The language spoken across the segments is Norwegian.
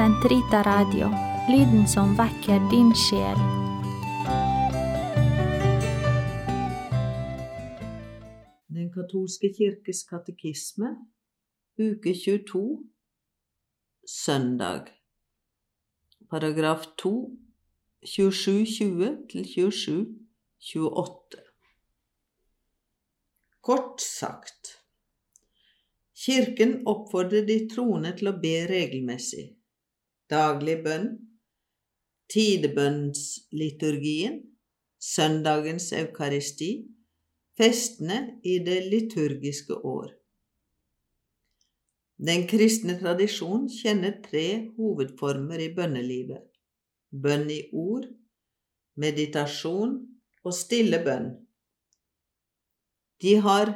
Sentrita Radio, lyden som vekker din sjel. Den katolske kirkes katekisme, uke 22, søndag, paragraf 2, 2720 til 2728. Kort sagt, Kirken oppfordrer de troende til å be regelmessig, daglig bønn, tidebønnsliturgien, søndagens eukaristi, festene i det liturgiske år. Den kristne tradisjon kjenner tre hovedformer i bønnelivet – bønn i ord, meditasjon og stille bønn. De har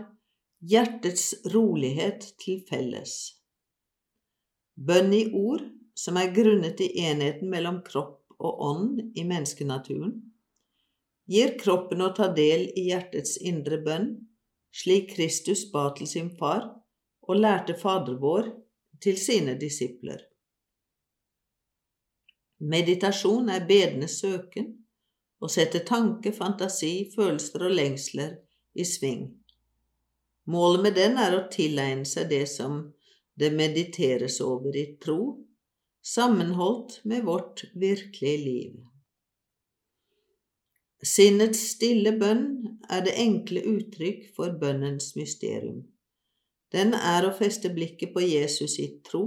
hjertets rolighet til felles. Bønn i ord, som er grunnet i enheten mellom kropp og ånd i menneskenaturen, gir kroppen å ta del i hjertets indre bønn, slik Kristus ba til sin far og lærte Fader vår til sine disipler. Meditasjon er bedende søken og setter tanke, fantasi, følelser og lengsler i sving. Målet med den er å tilegne seg det som det mediteres over i tro, sammenholdt med vårt virkelige liv. Sinnets stille bønn er det enkle uttrykk for bønnens mysterium. Den er å feste blikket på Jesus i tro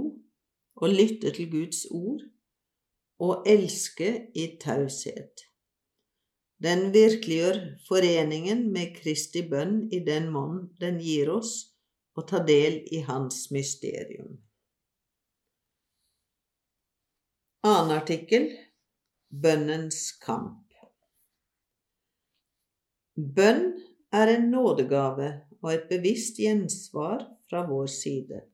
og lytte til Guds ord og elske i taushet. Den virkeliggjør foreningen med Kristi bønn i den monn den gir oss og ta del i Hans mysterium. Annen artikkel Bønnens kamp Bønn er en nådegave og et bevisst gjensvar fra vår side.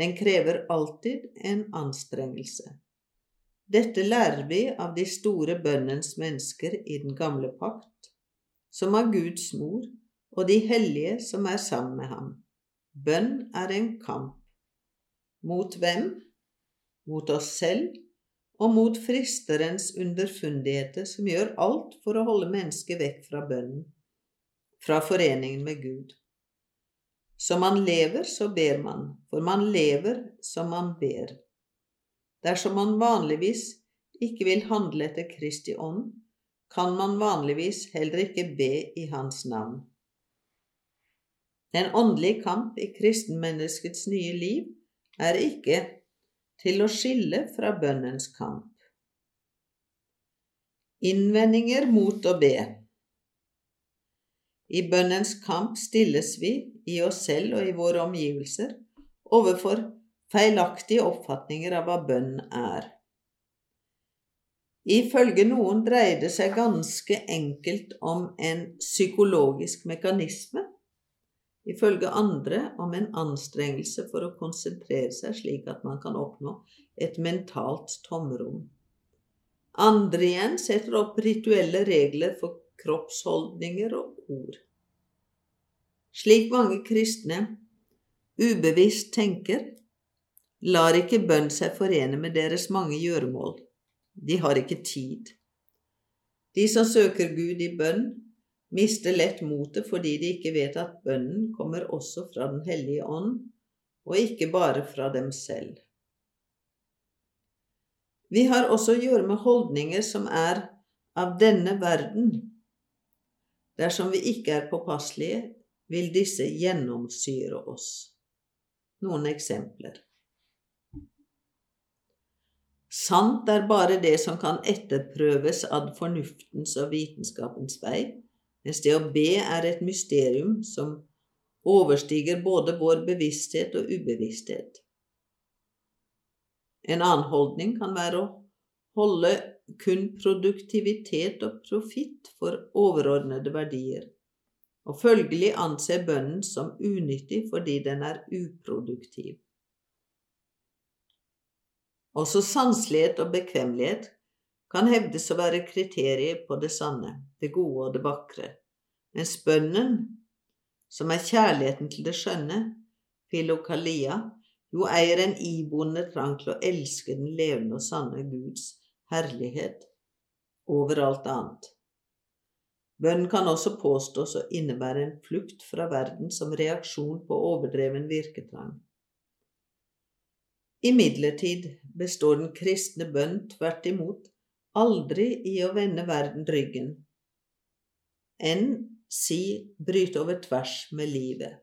Den krever alltid en anstrengelse. Dette lærer vi av de store bønnens mennesker i den gamle pakt, som av Guds mor og de hellige som er sammen med ham. Bønn er en kamp. Mot hvem? Mot oss selv og mot fristerens underfundigheter som gjør alt for å holde mennesket vekk fra bønnen, fra foreningen med Gud. Som man lever, så ber man, for man lever som man ber. Dersom man vanligvis ikke vil handle etter Kristi ånd, kan man vanligvis heller ikke be i Hans navn. Den åndelige kamp i kristenmenneskets nye liv er ikke til å skille fra bønnens kamp. Innvendinger mot å be I bønnens kamp stilles vi, i oss selv og i våre omgivelser, overfor feilaktige oppfatninger av hva bønn er. Ifølge noen dreier det seg ganske enkelt om en psykologisk mekanisme, ifølge andre om en anstrengelse for å konsentrere seg slik at man kan oppnå et mentalt tomrom. Andre igjen setter opp rituelle regler for kroppsholdninger og ord. Slik mange kristne ubevisst tenker, lar ikke bønn seg forene med deres mange gjøremål. De har ikke tid. De som søker Gud i bønn, mister lett motet fordi de ikke vet at bønnen kommer også fra Den hellige ånd, og ikke bare fra dem selv. Vi har også å gjøre med holdninger som er av denne verden. Dersom vi ikke er påpasselige, vil disse gjennomsyre oss. Noen eksempler. Sant er bare det som kan etterprøves ad fornuftens og vitenskapens vei, mens det å be er et mysterium som overstiger både vår bevissthet og ubevissthet. En annen holdning kan være å holde kun produktivitet og profitt for overordnede verdier, og følgelig anse bønnen som unyttig fordi den er uproduktiv. Også sanselighet og bekvemmelighet kan hevdes å være kriterier på det sanne, det gode og det vakre, mens bønnen, som er kjærligheten til det skjønne, filokalia, Jo eier en iboende trang til å elske den levende og sanne Guds herlighet over alt annet. Bønnen kan også påstås å innebære en flukt fra verden som reaksjon på overdreven virketrang. Imidlertid består den kristne bønn tvert imot aldri i å vende verden ryggen, enn si bryte over tvers med livet.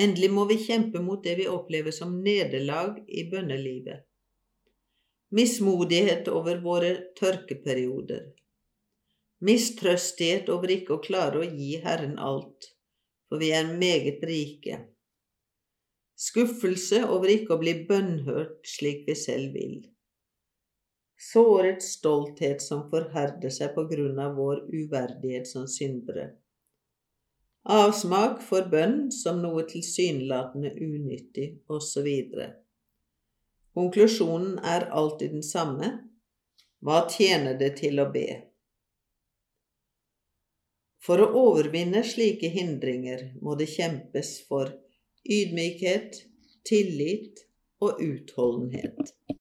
Endelig må vi kjempe mot det vi opplever som nederlag i bønnelivet. Mismodighet over våre tørkeperioder. Mistrøstighet over ikke å klare å gi Herren alt, for vi er meget rike. Skuffelse over ikke å bli bønnhørt slik vi selv vil. Såret stolthet som forherder seg på grunn av vår uverdighet som syndere. Avsmak for bønn som noe tilsynelatende unyttig, osv. Konklusjonen er alltid den samme. Hva tjener det til å be? For å overvinne slike hindringer må det kjempes for ydmykhet, tillit og utholdenhet.